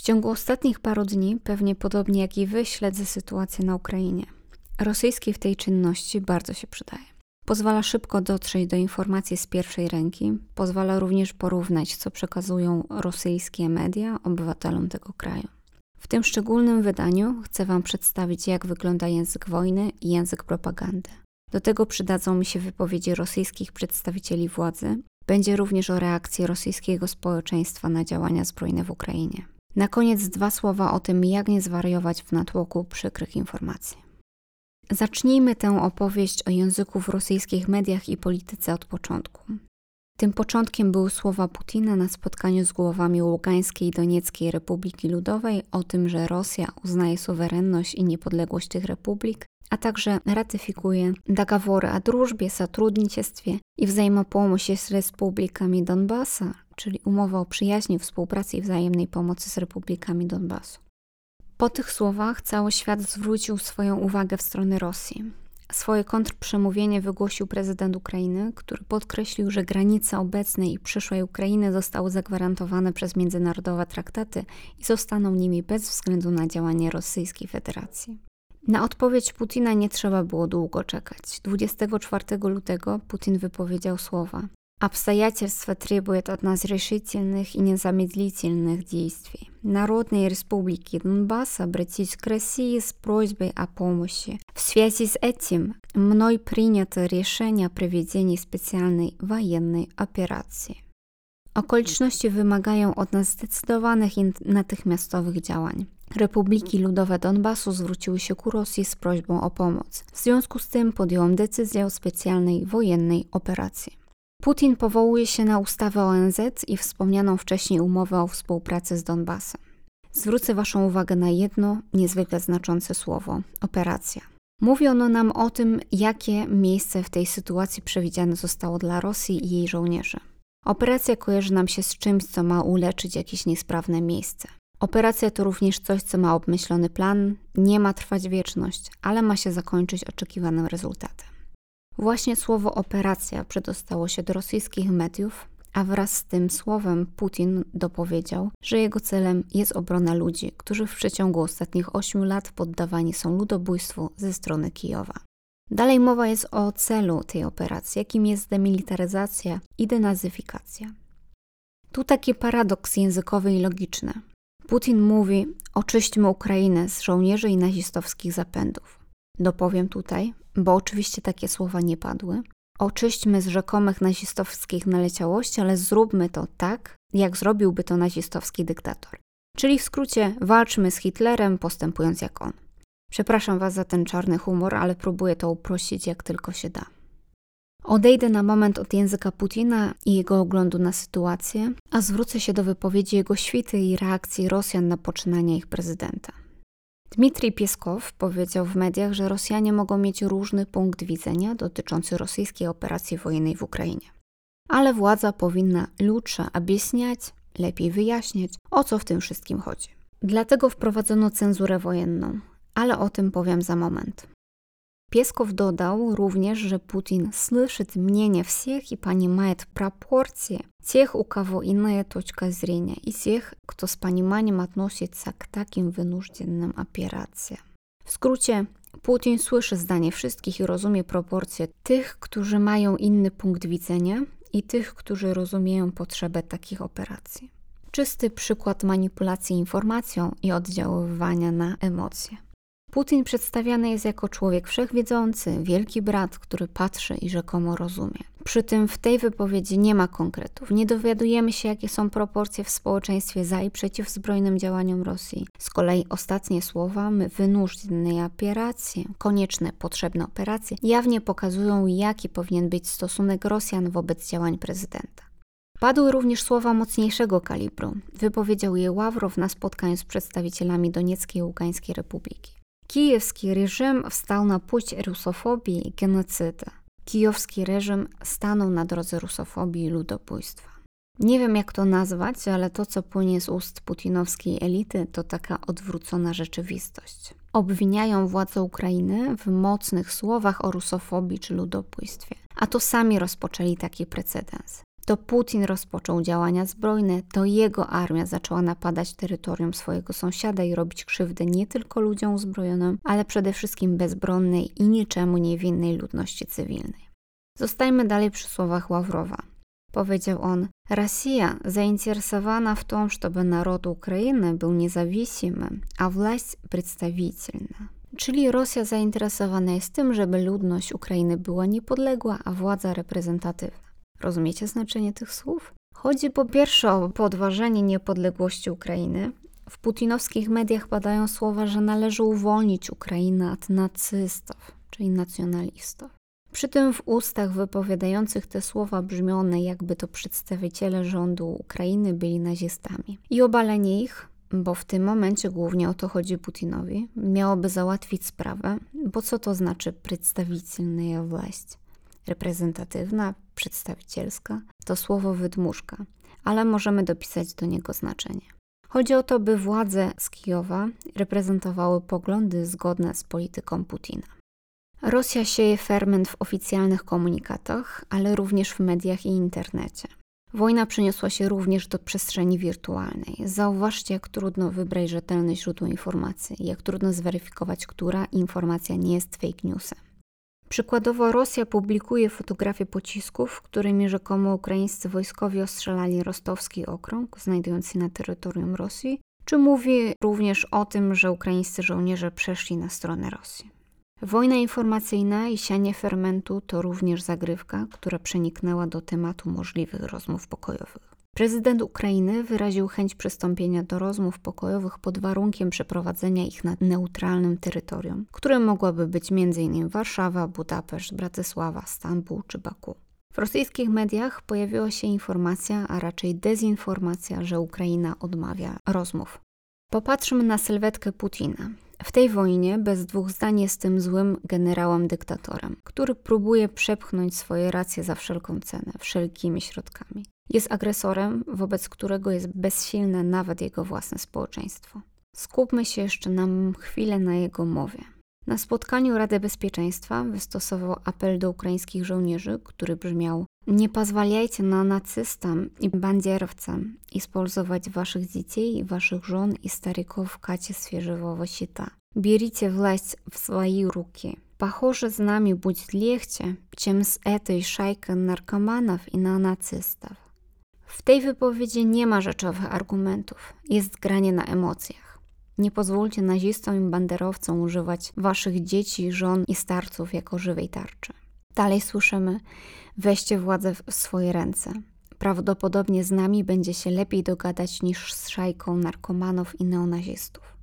W ciągu ostatnich paru dni, pewnie podobnie jak i wy, śledzę sytuację na Ukrainie. Rosyjski w tej czynności bardzo się przydaje. Pozwala szybko dotrzeć do informacji z pierwszej ręki, pozwala również porównać, co przekazują rosyjskie media obywatelom tego kraju. W tym szczególnym wydaniu chcę Wam przedstawić, jak wygląda język wojny i język propagandy. Do tego przydadzą mi się wypowiedzi rosyjskich przedstawicieli władzy. Będzie również o reakcji rosyjskiego społeczeństwa na działania zbrojne w Ukrainie. Na koniec dwa słowa o tym, jak nie zwariować w natłoku przykrych informacji. Zacznijmy tę opowieść o języku w rosyjskich mediach i polityce od początku. Tym początkiem były słowa Putina na spotkaniu z głowami Ługańskiej i Donieckiej Republiki Ludowej o tym, że Rosja uznaje suwerenność i niepodległość tych republik, a także ratyfikuje dogovory o drużbie, сотрудничестве i wzajemopomoczi z republikami Donbasa, czyli umowę o przyjaźni, współpracy i wzajemnej pomocy z republikami Donbasu. Po tych słowach cały świat zwrócił swoją uwagę w stronę Rosji. Swoje kontrprzemówienie wygłosił prezydent Ukrainy, który podkreślił, że granice obecnej i przyszłej Ukrainy zostały zagwarantowane przez międzynarodowe traktaty i zostaną nimi bez względu na działanie Rosyjskiej Federacji. Na odpowiedź Putina nie trzeba było długo czekać. 24 lutego Putin wypowiedział słowa: Обстоятельства требуют от нас решительных и незамедлительных действий. Народные республики Донбасса обратились к России с просьбой о помощи. В связи с этим мной принято решение о проведении специальной военной операции. Okoliczności wymagają od nas zdecydowanych i natychmiastowych działań. Republiki Ludowe Donbasu zwróciły się ku Rosji z prośbą o pomoc. W związku z tym podjąłem decyzję o specjalnej wojennej operacji. Putin powołuje się na ustawę ONZ i wspomnianą wcześniej umowę o współpracy z Donbasem. Zwrócę Waszą uwagę na jedno niezwykle znaczące słowo operacja. Mówi ono nam o tym, jakie miejsce w tej sytuacji przewidziane zostało dla Rosji i jej żołnierzy. Operacja kojarzy nam się z czymś, co ma uleczyć jakieś niesprawne miejsce. Operacja to również coś, co ma obmyślony plan, nie ma trwać wieczność, ale ma się zakończyć oczekiwanym rezultatem. Właśnie słowo operacja przedostało się do rosyjskich mediów, a wraz z tym słowem Putin dopowiedział, że jego celem jest obrona ludzi, którzy w przeciągu ostatnich ośmiu lat poddawani są ludobójstwu ze strony Kijowa. Dalej mowa jest o celu tej operacji, jakim jest demilitaryzacja i denazyfikacja. Tu taki paradoks językowy i logiczny. Putin mówi: Oczyśćmy Ukrainę z żołnierzy i nazistowskich zapędów. Dopowiem tutaj, bo oczywiście takie słowa nie padły. Oczyśćmy z rzekomych nazistowskich naleciałości, ale zróbmy to tak, jak zrobiłby to nazistowski dyktator. Czyli w skrócie, walczmy z Hitlerem, postępując jak on. Przepraszam Was za ten czarny humor, ale próbuję to uprościć jak tylko się da. Odejdę na moment od języka Putina i jego oglądu na sytuację, a zwrócę się do wypowiedzi jego świty i reakcji Rosjan na poczynania ich prezydenta. Dmitrij Pieskow powiedział w mediach, że Rosjanie mogą mieć różny punkt widzenia dotyczący rosyjskiej operacji wojennej w Ukrainie. Ale władza powinna lutrze objaśniać, lepiej wyjaśniać, o co w tym wszystkim chodzi. Dlatego wprowadzono cenzurę wojenną, ale o tym powiem za moment. Pieskow dodał również, że Putin слышит мнение всех и понимает пропорции тех, у кого иная точка зрения, и тех, кто с пониманием относится к таким wynужденным операциям. W skrócie, Putin słyszy zdanie wszystkich i rozumie proporcje tych, którzy mają inny punkt widzenia i tych, którzy rozumieją potrzebę takich operacji. Czysty przykład manipulacji informacją i oddziaływania na emocje. Putin przedstawiany jest jako człowiek wszechwiedzący, wielki brat, który patrzy i rzekomo rozumie. Przy tym w tej wypowiedzi nie ma konkretów. Nie dowiadujemy się, jakie są proporcje w społeczeństwie za i przeciw zbrojnym działaniom Rosji. Z kolei ostatnie słowa wynóżne operacje, konieczne, potrzebne operacje, jawnie pokazują, jaki powinien być stosunek Rosjan wobec działań prezydenta. Padły również słowa mocniejszego kalibru. Wypowiedział je Ławrow na spotkaniu z przedstawicielami Donieckiej i Ługańskiej Republiki. Kijewski reżim wstał na pуть rusofobii i genocydy. Kijowski reżim stanął na drodze rusofobii i ludobójstwa. Nie wiem jak to nazwać, ale to co płynie z ust putinowskiej elity to taka odwrócona rzeczywistość. Obwiniają władze Ukrainy w mocnych słowach o rusofobii czy ludobójstwie. A to sami rozpoczęli taki precedens. To Putin rozpoczął działania zbrojne, to jego armia zaczęła napadać terytorium swojego sąsiada i robić krzywdę nie tylko ludziom uzbrojonym, ale przede wszystkim bezbronnej i niczemu niewinnej ludności cywilnej. Zostajmy dalej przy słowach Ławrowa. Powiedział on: Rosja zainteresowana w tym, żeby naród Ukrainy był niezawisły, a władz przedstawicielna. Czyli Rosja zainteresowana jest tym, żeby ludność Ukrainy była niepodległa, a władza reprezentatywna. Rozumiecie znaczenie tych słów? Chodzi po pierwsze o podważenie niepodległości Ukrainy. W putinowskich mediach padają słowa, że należy uwolnić Ukrainę od nacystów, czyli nacjonalistów. Przy tym w ustach wypowiadających te słowa brzmione, jakby to przedstawiciele rządu Ukrainy byli nazistami. I obalenie ich, bo w tym momencie głównie o to chodzi Putinowi, miałoby załatwić sprawę, bo co to znaczy przedstawicielna władz? Reprezentatywna, przedstawicielska to słowo wydmuszka, ale możemy dopisać do niego znaczenie. Chodzi o to, by władze z Kijowa reprezentowały poglądy zgodne z polityką Putina. Rosja sieje ferment w oficjalnych komunikatach, ale również w mediach i internecie. Wojna przeniosła się również do przestrzeni wirtualnej. Zauważcie, jak trudno wybrać rzetelne źródło informacji, jak trudno zweryfikować, która informacja nie jest fake newsem. Przykładowo Rosja publikuje fotografie pocisków, którymi rzekomo ukraińscy wojskowi ostrzelali rostowski okrąg, znajdujący się na terytorium Rosji, czy mówi również o tym, że ukraińscy żołnierze przeszli na stronę Rosji. Wojna informacyjna i sianie fermentu to również zagrywka, która przeniknęła do tematu możliwych rozmów pokojowych. Prezydent Ukrainy wyraził chęć przystąpienia do rozmów pokojowych pod warunkiem przeprowadzenia ich na neutralnym terytorium, którym mogłaby być m.in. Warszawa, Budapeszt, Bratysława, Stambuł czy Baku. W rosyjskich mediach pojawiła się informacja, a raczej dezinformacja, że Ukraina odmawia rozmów. Popatrzmy na sylwetkę Putina. W tej wojnie bez dwóch zdań jest tym złym generałem dyktatorem, który próbuje przepchnąć swoje racje za wszelką cenę, wszelkimi środkami. Jest agresorem, wobec którego jest bezsilne nawet jego własne społeczeństwo. Skupmy się jeszcze na chwilę na jego mowie. Na spotkaniu Rady Bezpieczeństwa wystosował apel do ukraińskich żołnierzy, który brzmiał: Nie pozwalajcie na nacystom i bandierowcom использовать waszych dzieci, i waszych żon i staryków w качестве живого щита. Берите власть в свои руки. Похоже, с нами будет легче, чем с этой шайкой наркоманов и неонацистов. W tej wypowiedzi nie ma rzeczowych argumentów, jest granie na emocjach. Nie pozwólcie nazistom i banderowcom używać waszych dzieci, żon i starców jako żywej tarczy. Dalej słyszymy: weźcie władzę w swoje ręce. Prawdopodobnie z nami będzie się lepiej dogadać niż z szajką narkomanów i neonazistów.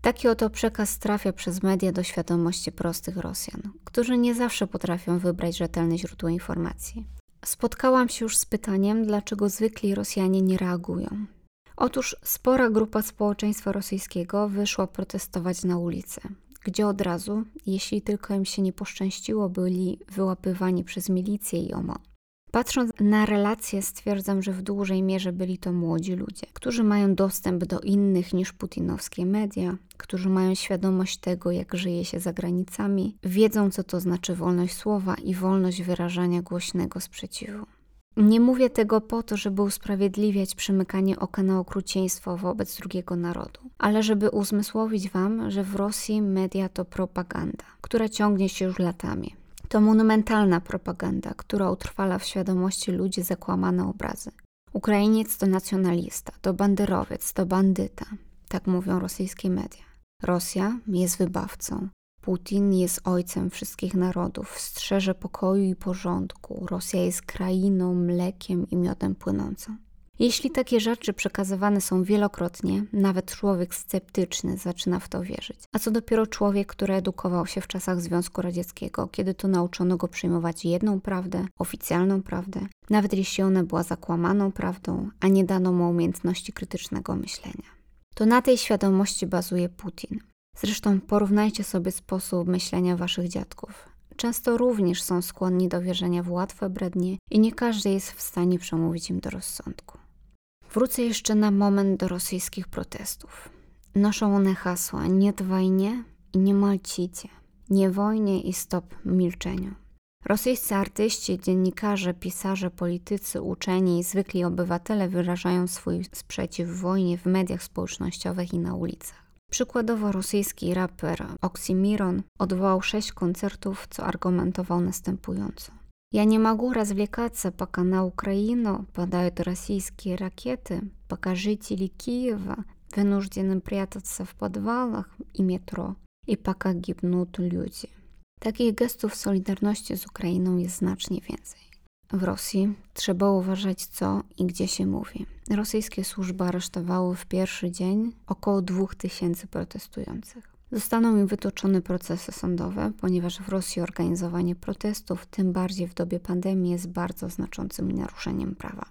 Taki oto przekaz trafia przez media do świadomości prostych Rosjan, którzy nie zawsze potrafią wybrać rzetelne źródło informacji. Spotkałam się już z pytaniem, dlaczego zwykli Rosjanie nie reagują. Otóż spora grupa społeczeństwa rosyjskiego wyszła protestować na ulicę, gdzie od razu, jeśli tylko im się nie poszczęściło, byli wyłapywani przez milicję i OMON. Patrząc na relacje, stwierdzam, że w dużej mierze byli to młodzi ludzie, którzy mają dostęp do innych niż putinowskie media, którzy mają świadomość tego, jak żyje się za granicami, wiedzą, co to znaczy wolność słowa i wolność wyrażania głośnego sprzeciwu. Nie mówię tego po to, żeby usprawiedliwiać przymykanie oka na okrucieństwo wobec drugiego narodu, ale żeby uzmysłowić Wam, że w Rosji media to propaganda, która ciągnie się już latami. To monumentalna propaganda, która utrwala w świadomości ludzi zakłamane obrazy. Ukrainiec to nacjonalista, to banderowiec, to bandyta. Tak mówią rosyjskie media. Rosja jest wybawcą. Putin jest ojcem wszystkich narodów, strzeże pokoju i porządku. Rosja jest krainą, mlekiem i miodem płynącą. Jeśli takie rzeczy przekazywane są wielokrotnie, nawet człowiek sceptyczny zaczyna w to wierzyć. A co dopiero człowiek, który edukował się w czasach Związku Radzieckiego, kiedy to nauczono go przyjmować jedną prawdę, oficjalną prawdę, nawet jeśli ona była zakłamaną prawdą, a nie dano mu umiejętności krytycznego myślenia. To na tej świadomości bazuje Putin. Zresztą porównajcie sobie sposób myślenia waszych dziadków. Często również są skłonni do wierzenia w łatwe brednie i nie każdy jest w stanie przemówić im do rozsądku. Wrócę jeszcze na moment do rosyjskich protestów. Noszą one hasła nie wojnie i nie malcicie, nie wojnie i stop milczeniu. Rosyjscy artyści, dziennikarze, pisarze, politycy, uczeni i zwykli obywatele wyrażają swój sprzeciw wojnie w mediach społecznościowych i na ulicach. Przykładowo rosyjski raper Oksimiron odwołał sześć koncertów, co argumentował następująco. Я не могу развлекаться, пока на Украину падают российские ракеты, пока жители Киева вынуждены прятаться в подвалах и метро, и пока гибнут люди. Takich gestów solidarności z Ukrainą jest znacznie więcej. W Rosji trzeba uważać, co i gdzie się mówi. Rosyjskie służby aresztowały w pierwszy dzień około 2000 protestujących. Zostaną im wytoczone procesy sądowe, ponieważ w Rosji organizowanie protestów, tym bardziej w dobie pandemii, jest bardzo znaczącym naruszeniem prawa.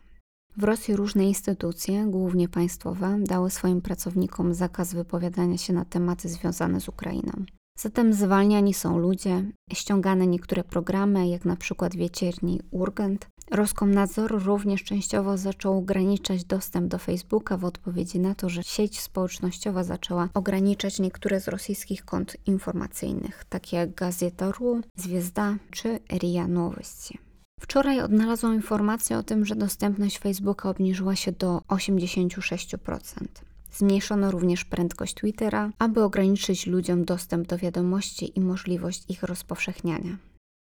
W Rosji różne instytucje, głównie państwowe, dały swoim pracownikom zakaz wypowiadania się na tematy związane z Ukrainą. Zatem zwalniani są ludzie, ściągane niektóre programy, jak na przykład wiecierni Urgent. Roskomnadzor również częściowo zaczął ograniczać dostęp do Facebooka w odpowiedzi na to, że sieć społecznościowa zaczęła ograniczać niektóre z rosyjskich kont informacyjnych, takie jak Gazeta.ru, Zwiezda czy RIA Nowości. Wczoraj odnalazłam informację o tym, że dostępność Facebooka obniżyła się do 86%. Zmniejszono również prędkość Twittera, aby ograniczyć ludziom dostęp do wiadomości i możliwość ich rozpowszechniania.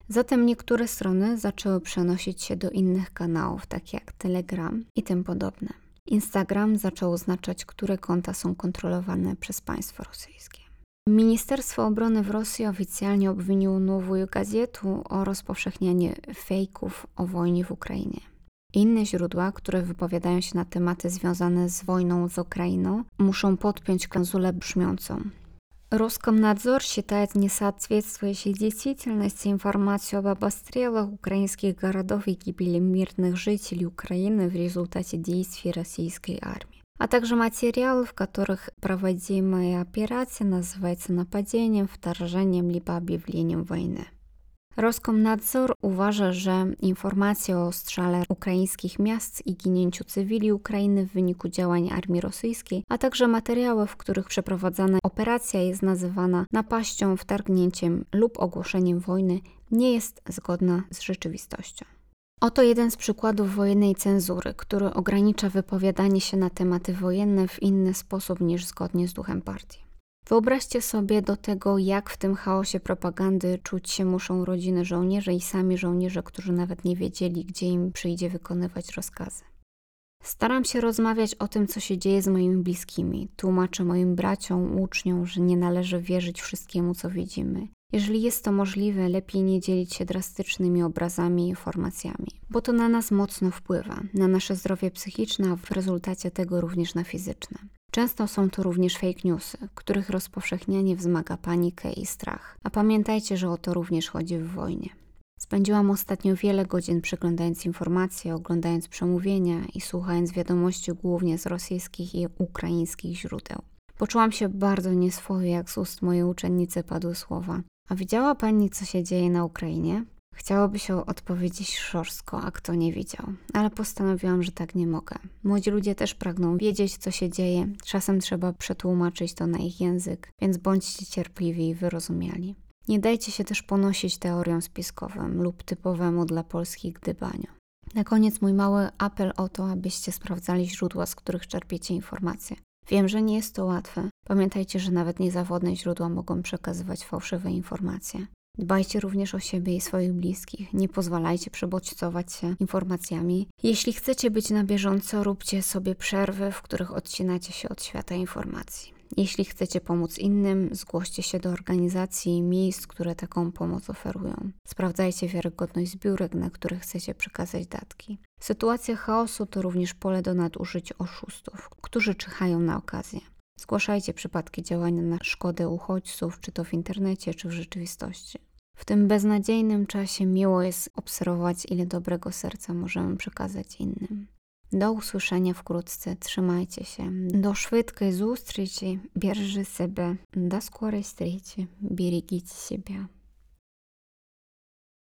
Zatem niektóre strony zaczęły przenosić się do innych kanałów, takich jak Telegram i tym podobne. Instagram zaczął oznaczać, które konta są kontrolowane przez państwo rosyjskie. Ministerstwo Obrony w Rosji oficjalnie obwiniło Nową Gazetu o rozpowszechnianie fejków o wojnie w Ukrainie. Inne źródła, które wypowiadają się na tematy związane z wojną z Ukrainą, muszą podpiąć klauzulę brzmiącą. Роскомнадзор считает несоответствующей действительности информацию об обстрелах украинских городов и гибели мирных жителей Украины в результате действий российской армии, а также материалы, в которых проводимая операция называется нападением, вторжением либо объявлением войны. Roskomnadzor uważa, że informacje o strzale ukraińskich miast i ginięciu cywili Ukrainy w wyniku działań armii rosyjskiej, a także materiały, w których przeprowadzana operacja jest nazywana napaścią, wtargnięciem lub ogłoszeniem wojny, nie jest zgodna z rzeczywistością. Oto jeden z przykładów wojennej cenzury, który ogranicza wypowiadanie się na tematy wojenne w inny sposób niż zgodnie z duchem partii. Wyobraźcie sobie do tego, jak w tym chaosie propagandy czuć się muszą rodziny żołnierzy i sami żołnierze, którzy nawet nie wiedzieli, gdzie im przyjdzie wykonywać rozkazy. Staram się rozmawiać o tym, co się dzieje z moimi bliskimi. Tłumaczę moim braciom, uczniom, że nie należy wierzyć wszystkiemu, co widzimy. Jeżeli jest to możliwe, lepiej nie dzielić się drastycznymi obrazami i informacjami, bo to na nas mocno wpływa, na nasze zdrowie psychiczne, a w rezultacie tego również na fizyczne. Często są to również fake newsy, których rozpowszechnianie wzmaga panikę i strach. A pamiętajcie, że o to również chodzi w wojnie. Spędziłam ostatnio wiele godzin przeglądając informacje, oglądając przemówienia i słuchając wiadomości głównie z rosyjskich i ukraińskich źródeł. Poczułam się bardzo nieswojo, jak z ust mojej uczennicy padły słowa. A widziała pani, co się dzieje na Ukrainie? Chciałoby się odpowiedzieć szorstko, a kto nie widział, ale postanowiłam, że tak nie mogę. Młodzi ludzie też pragną wiedzieć, co się dzieje, czasem trzeba przetłumaczyć to na ich język, więc bądźcie cierpliwi i wyrozumiali. Nie dajcie się też ponosić teorią spiskowym lub typowemu dla polskich gdybaniu. Na koniec mój mały apel o to, abyście sprawdzali źródła, z których czerpiecie informacje. Wiem, że nie jest to łatwe. Pamiętajcie, że nawet niezawodne źródła mogą przekazywać fałszywe informacje. Dbajcie również o siebie i swoich bliskich. Nie pozwalajcie przebodźcować się informacjami. Jeśli chcecie być na bieżąco, róbcie sobie przerwy, w których odcinacie się od świata informacji. Jeśli chcecie pomóc innym, zgłoście się do organizacji i miejsc, które taką pomoc oferują. Sprawdzajcie wiarygodność zbiórek, na które chcecie przekazać datki. Sytuacja chaosu to również pole do nadużyć oszustów, którzy czyhają na okazję. Zgłaszajcie przypadki działania na szkodę uchodźców, czy to w internecie, czy w rzeczywistości. W tym beznadziejnym czasie miło jest obserwować, ile dobrego serca możemy przekazać innym. Do usłyszenia wkrótce, trzymajcie się. Do szвидкої зустрічі, бережи себе. До скорої встречи, берегите себя.